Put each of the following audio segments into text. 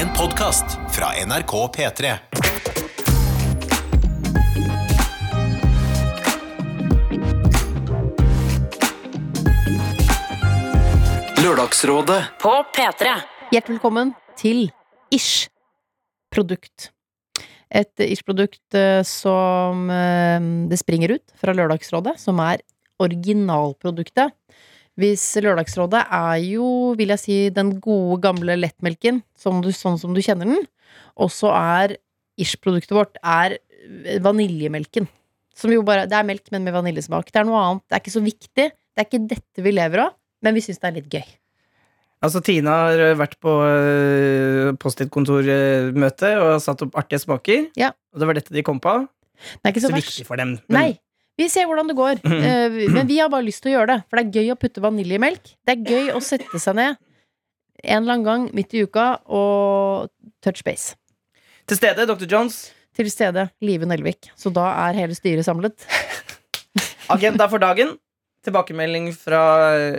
En podkast fra NRK P3. Lørdagsrådet På P3. Hjertelig velkommen til Ish produkt. Et Ish-produkt eh, som eh, det springer ut fra Lørdagsrådet, som er originalproduktet. Hvis Lørdagsrådet er jo, vil jeg si, den gode, gamle lettmelken, som du, sånn som du kjenner den. Og så er Ish-produktet vårt er vaniljemelken. Som jo bare, det er melk, men med vaniljesmak. Det er noe annet. Det er ikke så viktig. Det er ikke dette vi lever av, men vi syns det er litt gøy. Altså, Tina har vært på uh, Post-It-kontormøte og satt opp artige smaker. Ja. Og det var dette de kom på. Det er ikke Så så viktig for dem. Men- Nei. Vi ser hvordan det går. Mhm. Eh, men vi har bare lyst til å gjøre det. For det er gøy å putte vanilje i melk. Det er gøy å sette seg ned en eller annen gang midt i uka og touch base. Til stede, Dr. Jones. Til stede Live Nelvik. Så da er hele styret samlet. Agenda for dagen. Tilbakemelding fra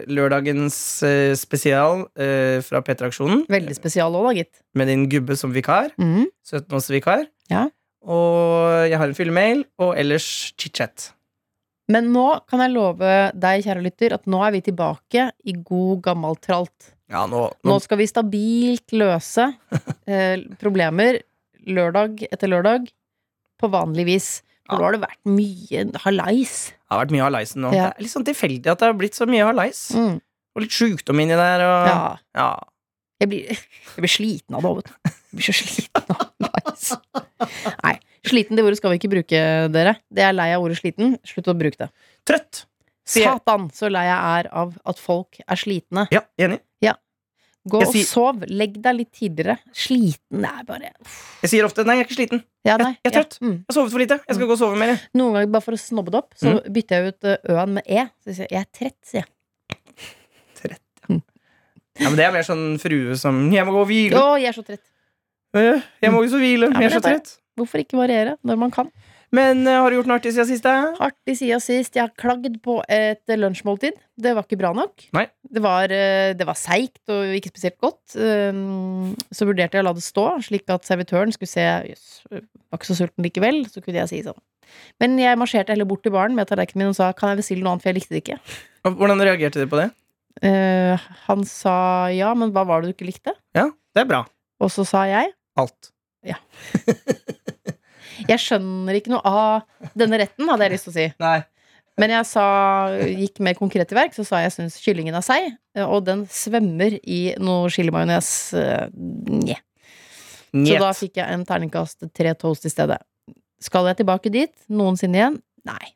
lørdagens eh, spesial eh, fra P3-aksjonen. Veldig spesial òg, da, gitt. Med din gubbe som vikar. Mm. 17-årsvikar. Ja. Og jeg har en fyllemail, og ellers chit-chat. Men nå kan jeg love deg, kjære lytter, at nå er vi tilbake i god, gammel tralt. Ja, nå, Nå nå, skal vi stabilt løse eh, problemer lørdag etter lørdag på vanlig vis. For nå har det vært mye hallais. det har vært mye halaisen nå. Ja. Det er litt sånn tilfeldig at det har blitt så mye halais. Mm. Og litt sjukdom inni der. Og, Ja. ja. Jeg blir, jeg blir sliten av det vet du. Jeg blir så sliten av lice. Nei, sliten det ordet skal vi ikke bruke, dere. Det er lei av ordet sliten. Slutt å bruke det. Trøtt. Sier. Satan, så lei jeg er av at folk er slitne. Ja, enig. Gå Jeg og sier- sov. Legg deg litt tidligere. Sliten er bare Jeg sier ofte 'nei, jeg er ikke sliten'. Ja, nei. Jeg er ja. trøtt. Mm. Jeg har sovet for lite. Jeg skal gå og sove mer. jeg. Noen ganger, bare for å snobbe det opp, så bytter jeg ut ø, ø-en med e. Så sier jeg 'jeg er trett', sier jeg. Ja, men Det er mer sånn frue som 'jeg må gå og hvile'. Å, jeg er så trett. Øh, Jeg må også hvile. Ja, men Jeg er så det er bare- trett. Hvorfor ikke variere når man kan? Men uh, har du gjort noe artig siden sist? Artig siden sist. Jeg har klagd på et lunsjmåltid. Det var ikke bra nok. Nei. Det var, uh, var seigt og ikke spesielt godt. Um, Så vurderte jeg å la det stå, slik at servitøren skulle se Jøss, var ikke så sulten likevel. Så kunne jeg si sånn. Men jeg marsjerte heller bort til baren med tallerkenen min og sa kan jeg bestille noe annet, for jeg likte det ikke. Hvordan reagerte dere på det? Uh, han sa ja, men hva var det du ikke likte? Ja, det er bra. Og så sa jeg Alt. jeg skjønner ikke noe av denne retten, hadde jeg lyst til å si. Nei. Men jeg sa, gikk mer konkret til verk, så sa jeg syns kyllingen er seig, og den svømmer i noe chilimajones. eh, nje. Så da fikk jeg en terningkast tre toast i stedet. Skal jeg tilbake dit noensinne igjen? Nei.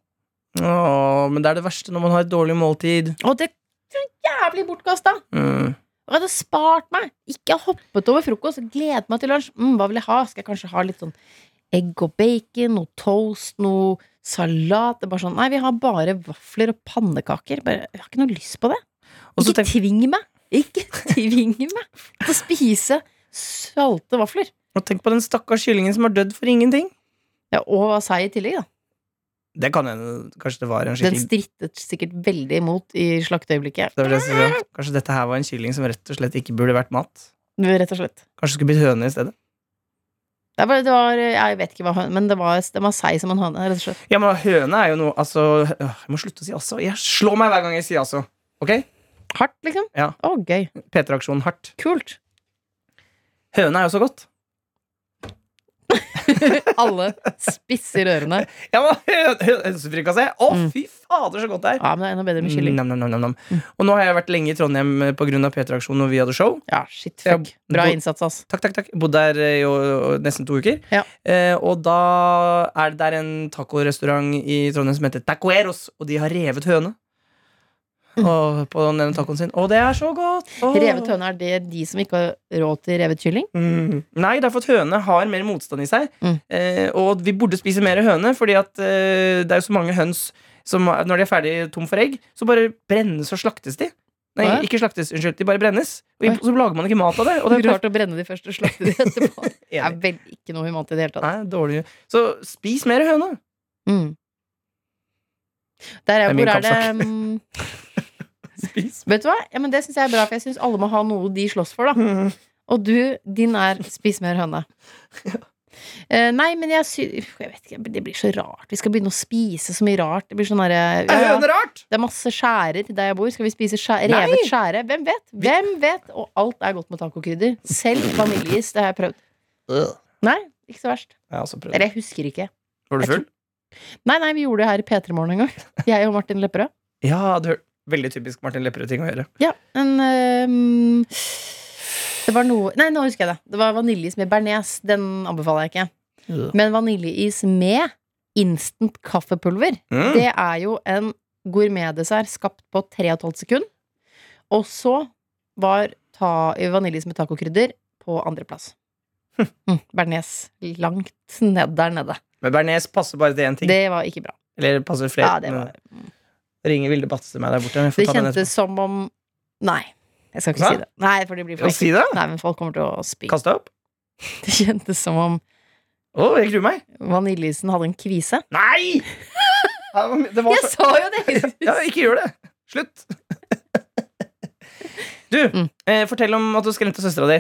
Åh, men det er det verste når man har et dårlig måltid. Og det er jævlig bortkasta! Mm. Og jeg hadde spart meg! Ikke hoppet over frokost, gledet meg til lunsj. Mm, hva vil jeg ha? Skal jeg kanskje ha litt sånn egg og bacon, noe toast, noe salat? Det er bare sånn, Nei, vi har bare vafler og pannekaker. Bare, jeg har ikke noe lyst på det. Også Ikke tenk, tving meg! Ikke tving meg til å spise salte vafler. og tenk på den stakkars kyllingen som har dødd for ingenting. Ja, og var seig i tillegg, da. Det kan hende kanskje det var en skikkelig Den strittet sikkert veldig imot i slakteøyeblikket. det det. Kanskje dette her var en kylling som rett og slett ikke burde vært mat. Rett og slett. Kanskje skulle blitt høne i stedet. Det var, det var, jeg vet ikke hva høne Men det var, det var seig som en høne, rett og slett. Ja, men høne er jo noe Altså, øh, jeg må slutte å si altså. Jeg slår meg hver gang jeg sier altså. Ok? Hardt, liksom? Ja. Å, gøy. P3-aksjonen hardt. Kult. Høne er jo så godt. Alle spisser ørene. Ja, men Hønsefrikassé! Å, Mm. fy fader, så godt det er! Ja, men det er enda bedre med kylling. Nam, nam, nam, nam. Og nå har jeg vært lenge i Trondheim pga. P3-aksjonen og Vi hadde show. Ja, shit, fuck. Bra innsats, ass. Takk, takk, takk. Bodd der eh, i nesten to uker. Ja. Eh, og da er det der en tacorestaurant i Trondheim som heter Tacoeros, og de har revet høne. Og, på denne tacoen sin. Og det er så godt! Åh. Revet høne, er det de som ikke har råd til revet kylling? Mm. Nei, det er for at høne har mer motstand i seg. Mm. Eh, og vi burde spise mer høne, fordi at eh, det er jo så mange høns som når de er ferdig tom for egg, så bare brennes og slaktes de. Nei, Hva? ikke slaktes, unnskyld. De bare brennes. Og så lager man ikke mat av det. Og det er Rart å brenne de først og slakte de etterpå. Det er vel ikke noe humant i det hele tatt. Nei, dårlig. Så spis mer høne. Mm. Der er, er hvor er det Spis. Vet du hva? Ja, men Det syns jeg er bra, for jeg syns alle må ha noe de slåss for. da Og du, din er spis mer høne. Uh, nei, men jeg sy... Jeg vet ikke, det blir så rart. Vi skal begynne å spise så mye rart. Det blir sånn ja? Det er masse skjærer der jeg bor. Skal vi spise skjæ Nei. revet skjære? Hvem vet? Hvem vet? Og alt er godt med tacokrydder. Selv vaniljeis. Det har jeg prøvd. Nei, ikke så verst. Jeg. Eller jeg husker ikke. Var du full? Nei, nei, vi gjorde det her i P3 Morgen en gang. Jeg og Martin Lepperød. Ja, du hørte Veldig typisk Martin Lepperød-ting å gjøre. Ja, men um, Det var noe Nei, nå husker jeg det. Det var vaniljeis med bearnés. Den anbefaler jeg ikke. Men vaniljeis med instant kaffepulver, Mm. det er jo en gourmetdessert skapt på 3,5 sekunder. Og så var vaniljeis med tacokrydder på andreplass. Mm, Bernes langt ned der nede. Men bearnés passer bare til én ting. Det var ikke bra. Eller passer flere. Ja, det var Men ringer Vilde Batse meg der borte. Det kjentes som om Nei, jeg skal ikke Hva? si det. Nei, for det blir for. Si det! Nei, men folk kommer til å spy. Kast deg opp. Det kjentes som om Å, jeg gruer meg. vaniljeisen hadde en kvise. Nei! Det var Jeg så sa jo det! Ja, ikke gjør det. Slutt. Du, Mm. eh, fortell om at du skremte søstera di.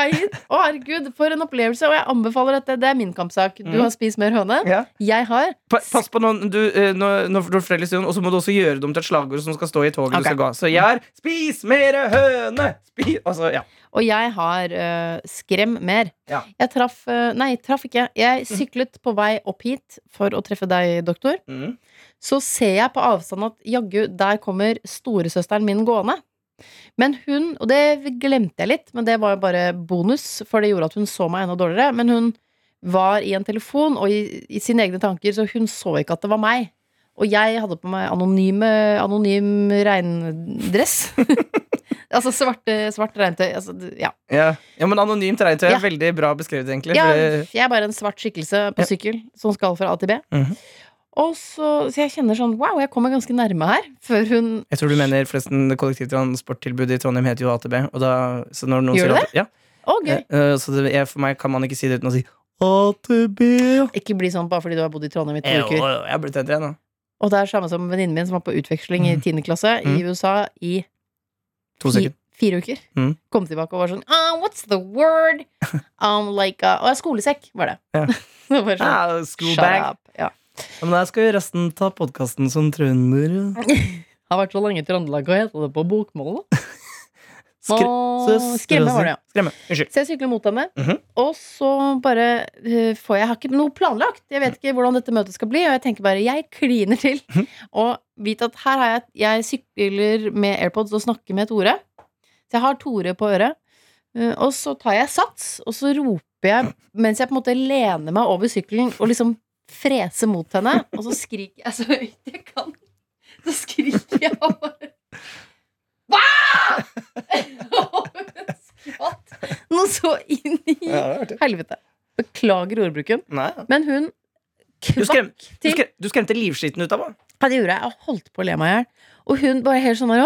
Vei hit. Å, herregud, for en opplevelse. Og jeg anbefaler dette. Det er min kampsak. Du Mm. har spist mer høne. Ja. Jeg har. Pa- Pass på noen du, eh, når, når du forteller historien, og så må du også gjøre det om til et slagord som skal stå i toget okay. du skal gå. Så jeg har 'Spis mere høne'! Spis Altså, ja. Og jeg har uh, skrem mer. Ja. Jeg traff uh, Nei, traff ikke. Jeg syklet på vei opp hit for å treffe deg, doktor. Mm. Så ser jeg på avstand at jaggu, der kommer storesøsteren min gående. Men hun, og det glemte jeg litt, men det var jo bare bonus, for det gjorde at hun så meg enda dårligere. Men hun var i en telefon og i, i sine egne tanker, så hun så ikke at det var meg. Og jeg hadde på meg anonyme, anonym regndress. altså svarte, svart regntøy. Altså, ja. Ja. ja, men anonymt regntøy er Ja. veldig bra beskrevet, egentlig. ja, jeg er bare en svart skikkelse på sykkel som skal fra A til B. Mhm. Og så, så jeg kjenner sånn Wow, jeg kommer ganske nærme her. Før hun Jeg tror du mener forresten kollektivtransporttilbudet i Trondheim heter jo AtB. Og da, så når noen Gjør sier det Ja, Å, gøy. eh, så det er, for meg kan man ikke si det uten å si AtB. Ikke bli sånn bare fordi du har bodd i Trondheim i to uker. jeg har blitt eldre nå. Og det er samme som venninnen min som var på utveksling i 10. klasse i Mm. USA i To sekunder. fire uker. Mm. Kom tilbake og var sånn ah, What's the word? Um, like uh, Å, skolesekk, var det. Yeah. det var sånn, Ah, Shut up. Ja. Ja, Men da skal jo resten ta podkasten som trønder. Har vært så lenge i Trøndelag, hva heter det på bokmål? da? Skre Skremme var det, ja. Skremme. Unnskyld. Så jeg sykler mot henne, Mhm. og så bare eh, får jeg Jeg har ikke noe planlagt. Jeg vet ikke hvordan dette møtet skal bli, og jeg tenker bare jeg kliner til. Mhm. Og vit at her har jeg Jeg sykler med AirPods og snakker med Tore. Så jeg har Tore på øret. Eh, Og så tar jeg sats, og så roper jeg mens jeg på en måte lener meg over sykkelen og liksom freser mot henne, og så skriker jeg så høyt jeg kan. Så skriker jeg bare skvatt noe så inn i Ja, helvete. Beklager ordbruken. Nei. Men hun Du, kvakk du, til. skrem, du skremte livskiten ut av henne. Ja, det gjorde jeg. Jeg holdt på å le meg i hjel. Og hun bare helt sånn der?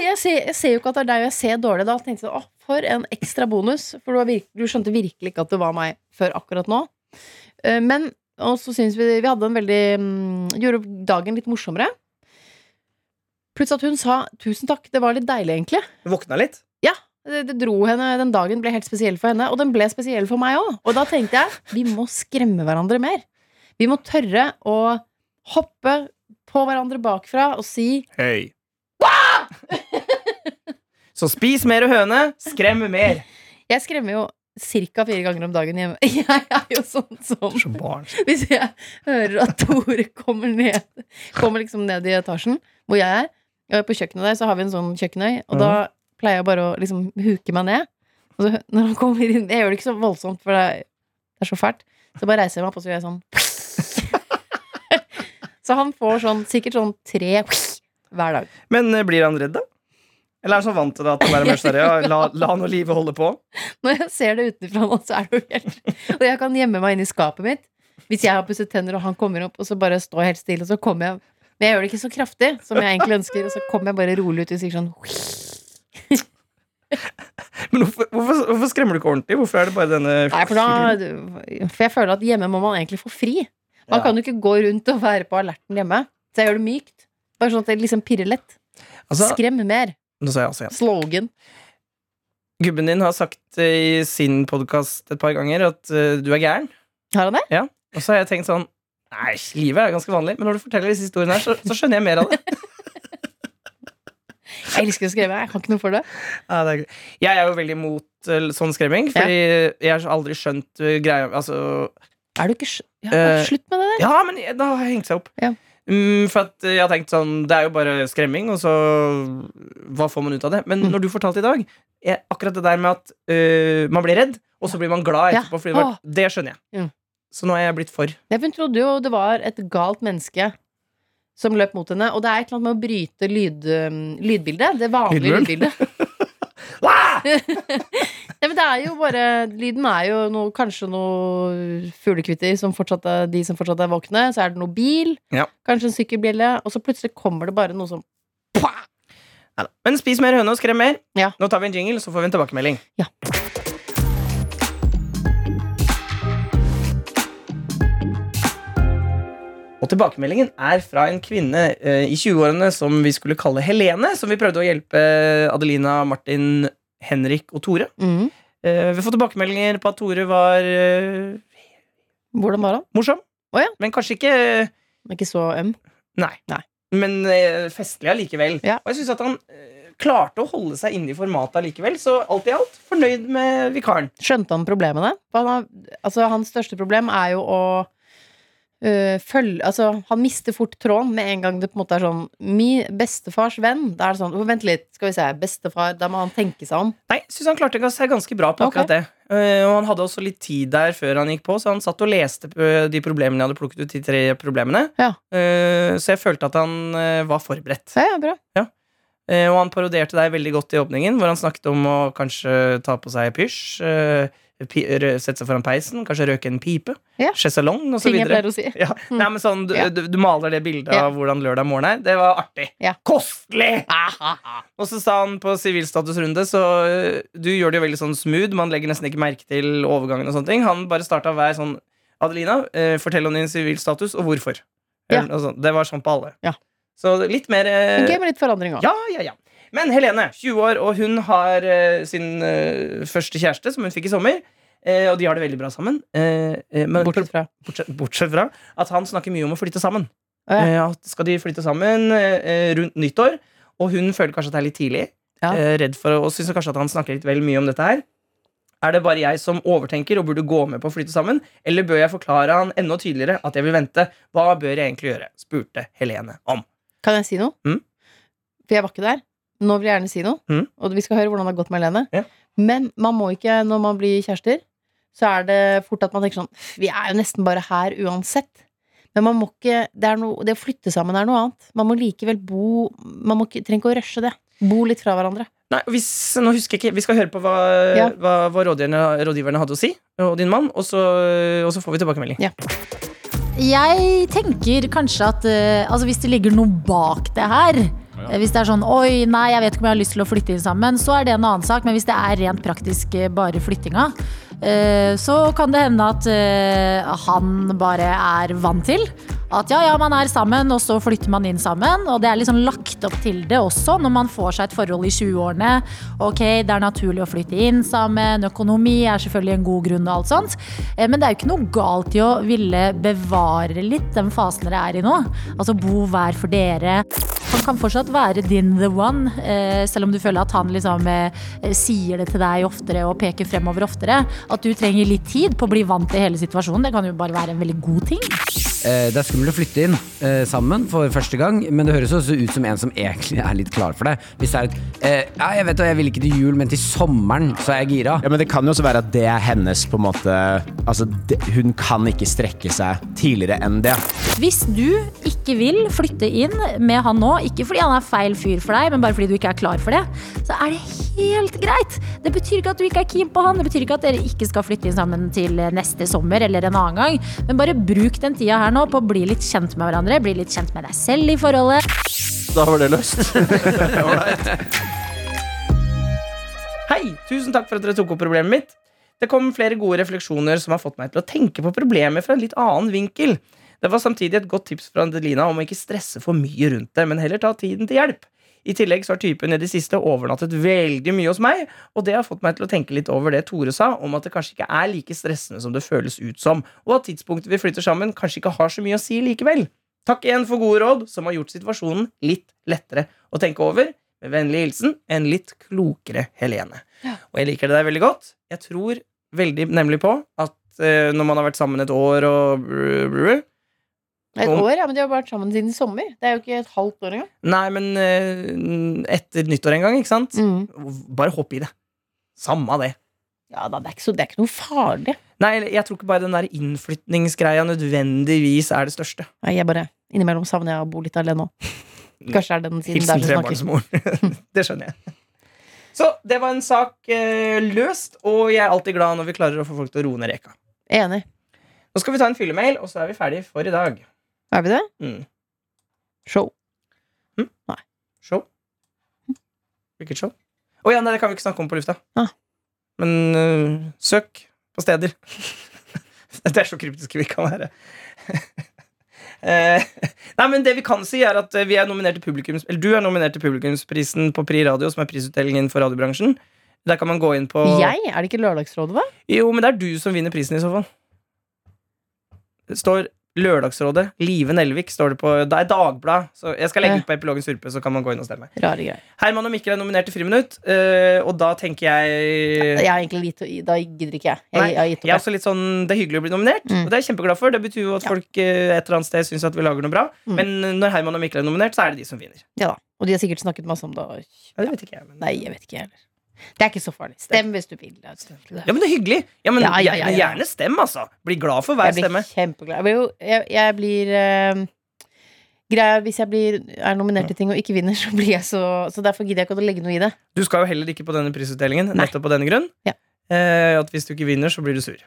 Jeg ser, jeg ser jo ikke at det er deg, og jeg ser dårlig da. Tenkte jeg, å, for en ekstra bonus. For du, var virk, du skjønte virkelig ikke at det var meg før akkurat nå. Eh, Men og så syns vi vi hadde en veldig mm, Gjorde dagen litt morsommere. Plutselig at hun sa tusen takk. Det var litt deilig, egentlig. Du våkna litt. Det, det dro henne, Den dagen ble helt spesiell for henne, og den ble spesiell for meg òg. Og da tenkte jeg vi må skremme hverandre mer. Vi må tørre å hoppe på hverandre bakfra og si Hei. Så spis mer høne, skrem mer. Jeg skremmer jo ca. fire ganger om dagen hjemme. Jeg er jo sånn som. Hvis jeg hører at Tore kommer ned Kommer liksom ned i etasjen hvor jeg er, og på kjøkkenet der så har vi en sånn kjøkkenøy, og da pleier jeg bare å liksom huke meg ned. Og så når han kommer inn Jeg gjør det ikke så voldsomt, for det er, det er så fælt. Så bare reiser jeg meg opp, og så gjør jeg sånn Så han får sånn sikkert sånn tre hver dag. Men eh, blir han redd, da? Eller er han så vant til det at han er mer ja, la, la nå livet holde på? Når jeg ser det utenfra nå, så er det jo helt Og jeg kan gjemme meg inn i skapet mitt hvis jeg har pusset tenner og han kommer opp, og så bare står jeg helt stille, og så kommer jeg Men jeg gjør det ikke så kraftig som jeg egentlig ønsker, og så kommer jeg bare rolig ut og sier sånn Men hvorfor, hvorfor, hvorfor skremmer du ikke ordentlig? Hvorfor er det bare denne Nei, for da For jeg føler at hjemme må man egentlig få fri. Man Ja. kan jo ikke gå rundt og være på alerten hjemme. Så jeg gjør det mykt. Bare sånn at det liksom pirrer lett. Altså, Skrem mer. Nå sa jeg altså igjen. Slogan. Gubben din har sagt eh, i sin podkast et par ganger at uh, du er gæren. Har han det? Ja. Og så har jeg tenkt sånn Nei, livet er ganske vanlig, men når du forteller disse historiene her, så, så skjønner jeg mer av det. Jeg elsker å skrive. Jeg kan ikke noe for det. Ja, det er jeg er jo veldig imot uh, sånn skremming, fordi jeg har aldri skjønt uh, greia Altså Er du ikke skj- ja, Eh, Slutt med det der. Ja, men da har jeg hengt seg opp. Ja. Mm, for at jeg har tenkt sånn Det er jo bare skremming, og så Hva får man ut av det? Men Mm. når du fortalte i dag, er akkurat det der med at uh, man blir redd, og så blir man glad Ja. etterpå, fordi det, var, det skjønner jeg. Mm. Så nå er jeg blitt for. Jeg trodde jo det var et galt menneske som løp mot henne. Og det er et eller annet med å bryte lyd, um, lydbildet. Det vanlige lydbildet. Nei, men det er jo bare Lyden er jo noe, kanskje noe fuglekvitter som fortsatt er de som fortsatt er våkne. Så er det noe bil, Ja. kanskje en sykkelbjelle, og så plutselig kommer det bare noe som. Men spis mer høne og skrem mer. Ja. Nå tar vi en jingle, så får vi en tilbakemelding. Ja. Og tilbakemeldingen er fra en kvinne eh, i 20-årene som vi skulle kalle Helene. Som vi prøvde å hjelpe Adelina, Martin, Henrik og Tore. mm. Eh, vi får tilbakemeldinger på at Tore var eh, Hvordan var han? morsom. Oh, ja. Men kanskje ikke Men Ikke så øm? Nei. Nei. Men eh, festlig allikevel. Ja. Og jeg syns at han eh, klarte å holde seg inne i formatet allikevel. Så alt i alt fornøyd med vikaren. Skjønte han problemene? Han har, altså, hans største problem er jo å øh, følge Altså, han mister fort tråden med en gang det på en måte er sånn Min bestefars venn. Da er det sånn «Å, Vent litt, skal vi se. Bestefar. Da må han tenke seg om. Nei, synes han klarte seg ganske bra på akkurat okay. det. Uh, og han hadde også litt tid der før han gikk på, så han satt og leste eh, de problemene jeg hadde plukket ut, de tre problemene. Ja. uh, så jeg følte at han eh, var forberedt. Ja, ja, bra. Eh, og han parodierte deg veldig godt i åpningen, hvor han snakket om å kanskje ta på seg pysj, eh, sette seg foran peisen, kanskje røke en pipe, Ja. så videre. si. Ja. Nei, men sånn, du, Ja. du, du maler det bildet Ja. av hvordan lørdag morgen er. Det var artig. Ja. Kostelig! Og så sa han på sivilstatusrunde, så øh, du gjør det jo veldig sånn smooth. Man legger nesten ikke merke til overgangen og sånne ting. Han bare starta hver sånn Adelina, eh, fortell om din sivilstatus, og hvorfor. Det var sånn på alle. Ja. Så litt mer eh, Gøy med litt forandring òg. Ja, ja, ja. Men Helene, 20 år, og hun har uh, sin uh, første kjæreste, som hun fikk i sommer. Uh, og de har det veldig bra sammen. Men Bortsett fra bortsett, bortsett fra at han snakker mye om å flytte sammen. Ja. Skal de flytte sammen rundt nyttår, og hun føler kanskje at det er litt tidlig. Ja. Redd for, Og syns kanskje at han snakker litt vel mye om dette her. Er det bare jeg som overtenker og burde gå med på å flytte sammen, eller bør jeg forklare han enda tydeligere at jeg vil vente? Hva bør jeg egentlig gjøre? spurte Helene om. Kan jeg si noe? Mm. For jeg var ikke der. Nå vil jeg gjerne si noe. Mm. Og vi skal høre hvordan det har gått med Helene. Ja. Men man må ikke, når man blir kjærester, så er det fort at man tenker sånn Vi er jo nesten bare her uansett. Men man må ikke Det, er noe, det å flytte sammen er noe annet. Man må likevel bo Man må ikke, trenger ikke å rushe det. Bo litt fra hverandre. Nei, hvis, nå husker jeg ikke Vi skal høre på hva, Ja. hva, hva rådgiverne, rådgiverne hadde å si, og din mann, og så, og så får vi tilbakemelding. Jeg tenker kanskje at eh, altså hvis det ligger noe bak det her Hvis det er sånn Oi, nei, jeg vet ikke om jeg har lyst til å flytte inn sammen, så er det en annen sak. Men hvis det er rent praktisk eh, bare flyttinga, eh, så kan det hende at eh, han bare er vant til at ja, ja, man er sammen, og så flytter man inn sammen. Og det er liksom lagt opp til det også når man får seg et forhold i 20-årene. Ok, det er naturlig å flytte inn sammen. Økonomi er selvfølgelig en god grunn og alt sånt. Eh, Men det er jo ikke noe galt i å ville bevare litt den fasen dere er i nå. Altså bo hver for dere. Kan fortsatt være din the one, eh, selv om du føler at han liksom eh, sier det til deg oftere og peker fremover oftere. At du trenger litt tid på å bli vant til hele situasjonen. Det kan jo bare være en veldig god ting. Eh, Det er skummelt å flytte inn eh, sammen for første gang, men det høres også ut som en som egentlig er litt klar for det. Hvis det er et eh, Ja, jeg vet det, jeg vil ikke til jul, men til sommeren så er jeg gira. Ja, men Det kan jo også være at det er hennes på en måte Altså, det, Hun kan ikke strekke seg tidligere enn det. Hvis du ikke vil flytte inn med han nå, ikke fordi han er feil fyr for deg, men bare fordi du ikke er klar for det, så er det helt greit. Det betyr ikke at du ikke er keen på han, det betyr ikke at dere ikke skal flytte inn sammen til neste sommer eller en annen gang, men bare bruk den tida her nå på å bli litt kjent med hverandre, bli litt kjent med deg selv i forholdet. Da var det løst. Hei, tusen takk for at dere tok opp problemet mitt. Det kom flere gode refleksjoner som har fått meg til å tenke på problemet fra en litt annen vinkel. Det var samtidig et godt tips fra Adelina om å ikke stresse for mye rundt det, men heller ta tiden til hjelp. I tillegg så har typen i det siste overnattet veldig mye hos meg, og det har fått meg til å tenke litt over det Tore sa, om at det kanskje ikke er like stressende som det føles ut som, og at tidspunktet vi flytter sammen, kanskje ikke har så mye å si likevel. Takk igjen for gode råd, som har gjort situasjonen litt lettere å tenke over. Med vennlig hilsen en litt klokere Helene. Og jeg liker det der veldig godt. Jeg tror veldig nemlig på at eh, når man har vært sammen et år og Et år, ja, men de har vært sammen siden i sommer. Det er jo ikke et halvt år engang. Nei, men eh, etter nyttår en gang, ikke sant? Mm. Bare hopp i det. Samme det. Ja da, det er, ikke så, det er ikke noe farlig. Nei, jeg tror ikke bare den der innflytningsgreia nødvendigvis er det største. Nei, jeg bare Innimellom savner jeg å bo litt alene òg. Kanskje er det den siden Hilsen trebarnsmoren. det skjønner jeg. Så det var en sak eh, løst, og jeg er alltid glad når vi klarer å få folk til å roe ned reka. Enig. Nå skal vi ta en fyllemail, og så er vi ferdige for i dag. Er vi det? Mm. Show. Show? Hvilket show? Å ja, nei, det kan vi ikke snakke om på lufta. Ah. Men uh, søk på steder. det er så kryptiske vi kan være. Eh, nei, men det vi kan si er at eh, vi er nominert til publikums Eller du er nominert til publikumsprisen på Pri Radio, som er prisutdelingen for radiobransjen. Der kan man gå inn på Jeg? Er det ikke Lørdagsrådet, da? Jo, men det er du som vinner prisen i så fall. Det står Lørdagsrådet. Live Nelvik står det på. Det er Dagblad. Så jeg skal legge ut på Epilogen Surpe, så kan man gå inn og stemme. Rare greier. Herman og Mikkel er nominert til Friminutt, eh, og da tenker jeg Jeg har egentlig litt å gi- Da gidder ikke jeg. Jeg, jeg gitt jeg er også litt sånn, Det er hyggelig å bli nominert, Mm. og det er jeg kjempeglad for. Det betyr jo at Ja. folk eh, et eller annet sted syns at vi lager noe bra. Mm. Men når Herman og Mikkel er nominert, så er det de som vinner. Ja da. Og de har sikkert snakket masse om det. og- Ja, det vet ikke jeg, men... Nei, jeg vet ikke, jeg heller. Det er ikke så farlig. Stem hvis du vil. Ja, men det er hyggelig. Ja, men Ja, ja, ja, gjerne- ja. Gjerne stem, altså. Bli glad for hver Jeg blir stemme. kjempeglad. Jeg blir, kjempeglad. jeg, jeg blir eh, Greia, Hvis jeg blir, er nominert til ting og ikke vinner, så blir jeg så Så derfor gidder jeg ikke å legge noe i det. Du skal jo heller ikke på denne prisutdelingen, Nei. nettopp på denne grunn. Ja. Eh, at hvis du ikke vinner, så blir du sur.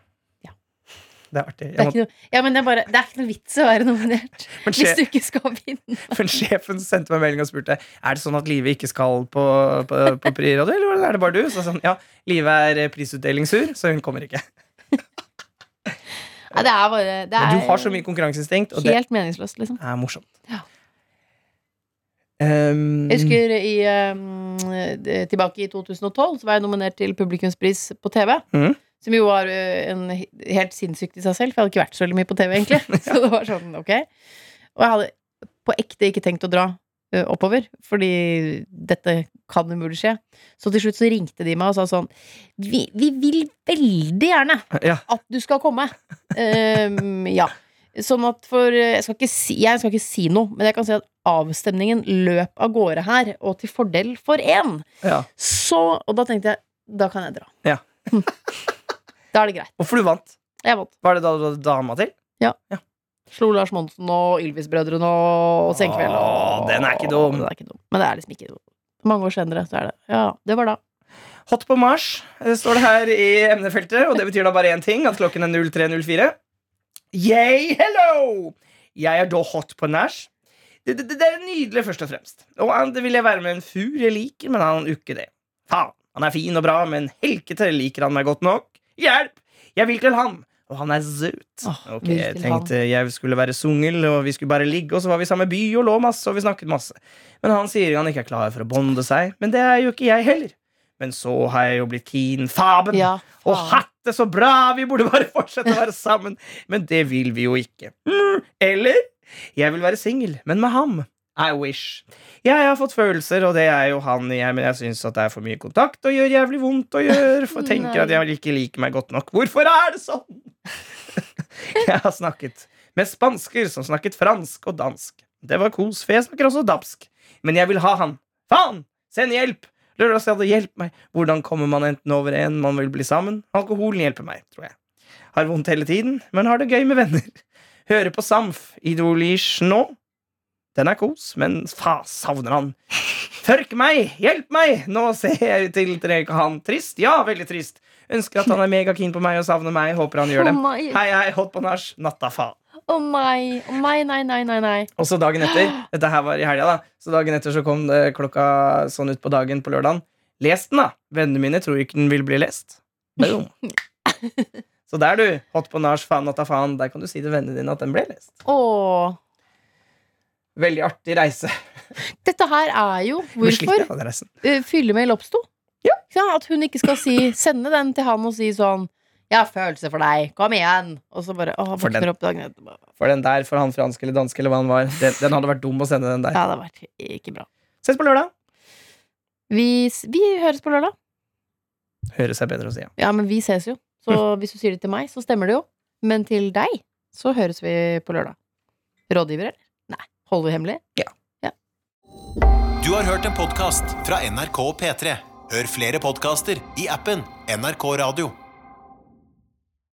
Ja. Det er artig. Det er må, noe, ja, men det, er bare, det er ikke noe vits å være nominert sjef... hvis du ikke skal vinne. men sjefen sendte meg melding og spurte Er det sånn at Live ikke skal på, på, på Priradio, eller er det bare du? Så sånn, ja, Live er eh, prisutdelingssur, så hun kommer ikke. Nei, det er bare det er du har så mye konkurranseinstinkt, og det helt meningsløst, liksom. er morsomt. Ja. Um, Jeg husker i um, Tilbake i 2012 så var jeg nominert til publikumspris på TV. Mhm. Som jo var uh, en, helt sinnssykt i seg selv, for jeg hadde ikke vært så veldig mye på TV, egentlig. Så det var sånn, ok Og jeg hadde på ekte ikke tenkt å dra uh, oppover, fordi dette kan umulig skje. Så til slutt så ringte de meg og sa sånn Vi, vi vil veldig gjerne ja. at du skal komme. Um, ja. Sånn at for jeg skal, si, jeg skal ikke si noe, men jeg kan si at avstemningen løp av gårde her, og til fordel for én. ja. Så Og da tenkte jeg da kan jeg dra. Ja. da er det greit. Hvorfor du vant? Jeg vant. Var det da du hadde dama til? Ja. Slo Lars Monsen og Ylvis-brødrene og Senkveld. Og, den er ikke dum. Den er ikke dum. Men det er liksom ikke dum. Mange år senere så er det Ja, det var da. Hot på Mars eh, står det her i emnefeltet, og det betyr da bare én ting, at klokken er 03.04. Yay, hello! Jeg er da hot på nach. Det, det, det er nydelig, først og fremst. Og det vil jeg være med en fur jeg liker, men han er ikke det. Faen, han er fin og bra, men helkete liker han meg godt nok. Hjelp! Jeg vil til han, og han er søt. Oh, okay, jeg tenkte jeg skulle være sungel, og vi skulle bare ligge, og så var vi i samme by og lå masse, og vi snakket masse. Men han sier han ikke er klar for å bonde seg, men det er jo ikke jeg heller. Men så har jeg jo blitt keen faben. Ja, Og det så bra! Vi burde bare fortsette å være sammen. Men det vil vi jo ikke. Mm, eller jeg vil være singel, men med ham. I wish. Jeg har fått følelser, og det er jo han i her, men jeg syns at det er for mye kontakt og gjør jævlig vondt å gjøre, for tenker at jeg ikke liker meg godt nok. Hvorfor er det sånn? jeg har snakket med spansker som snakket fransk og dansk. Det var kos, for jeg snakker også dabsk. Men jeg vil ha han. Faen! Send hjelp! Lørdagsrådet, hjelp meg! Hvordan kommer man enten over en man vil bli sammen? Alkoholen hjelper meg, tror jeg. Har vondt hele tiden, men har det gøy med venner. Hører på Samf, Idolish nå. Den er kos, men fa, savner han. Tørk meg! Hjelp meg! Nå ser jeg ut til til han. Trist? Ja, veldig trist. Ønsker at han er megakeen på meg og savner meg. Håper han gjør det. Oh. Hei, hei, hot på nach. Natta faen. Å nei. oh nei, nei, nei, nei, nei. Og så dagen etter Dette her var i helga, da. Så dagen etter så kom det klokka sånn ut på dagen på lørdagen. Les den, da! Vennene mine tror ikke den vil bli lest. Boom. Så der, du. Hot på nach, faen natta faen. Der kan du si til vennene dine at den ble lest. Åh. Veldig artig reise. Dette her er jo hvorfor uh, fyllemail oppsto. Ja. At hun ikke skal si, sende den til han og si sånn 'Jeg har følelser for deg, kom igjen'. Og så bare åh, For den- opp dagen. For den der, for han fransk eller dansk eller hva han var, den, den hadde vært dum å sende den der. Ja, det hadde vært ikke bra. Ses på lørdag. Vi, vi høres på lørdag. Høres er bedre å si, ja. Ja, men vi ses jo. Så hvis du sier det til meg, så stemmer det jo. Men til deg, så høres vi på lørdag. Rådgiver, eller? Holder vi hemmelig? Du har hørt en podkast fra NRK og P3. Hør flere podkaster i appen NRK Radio.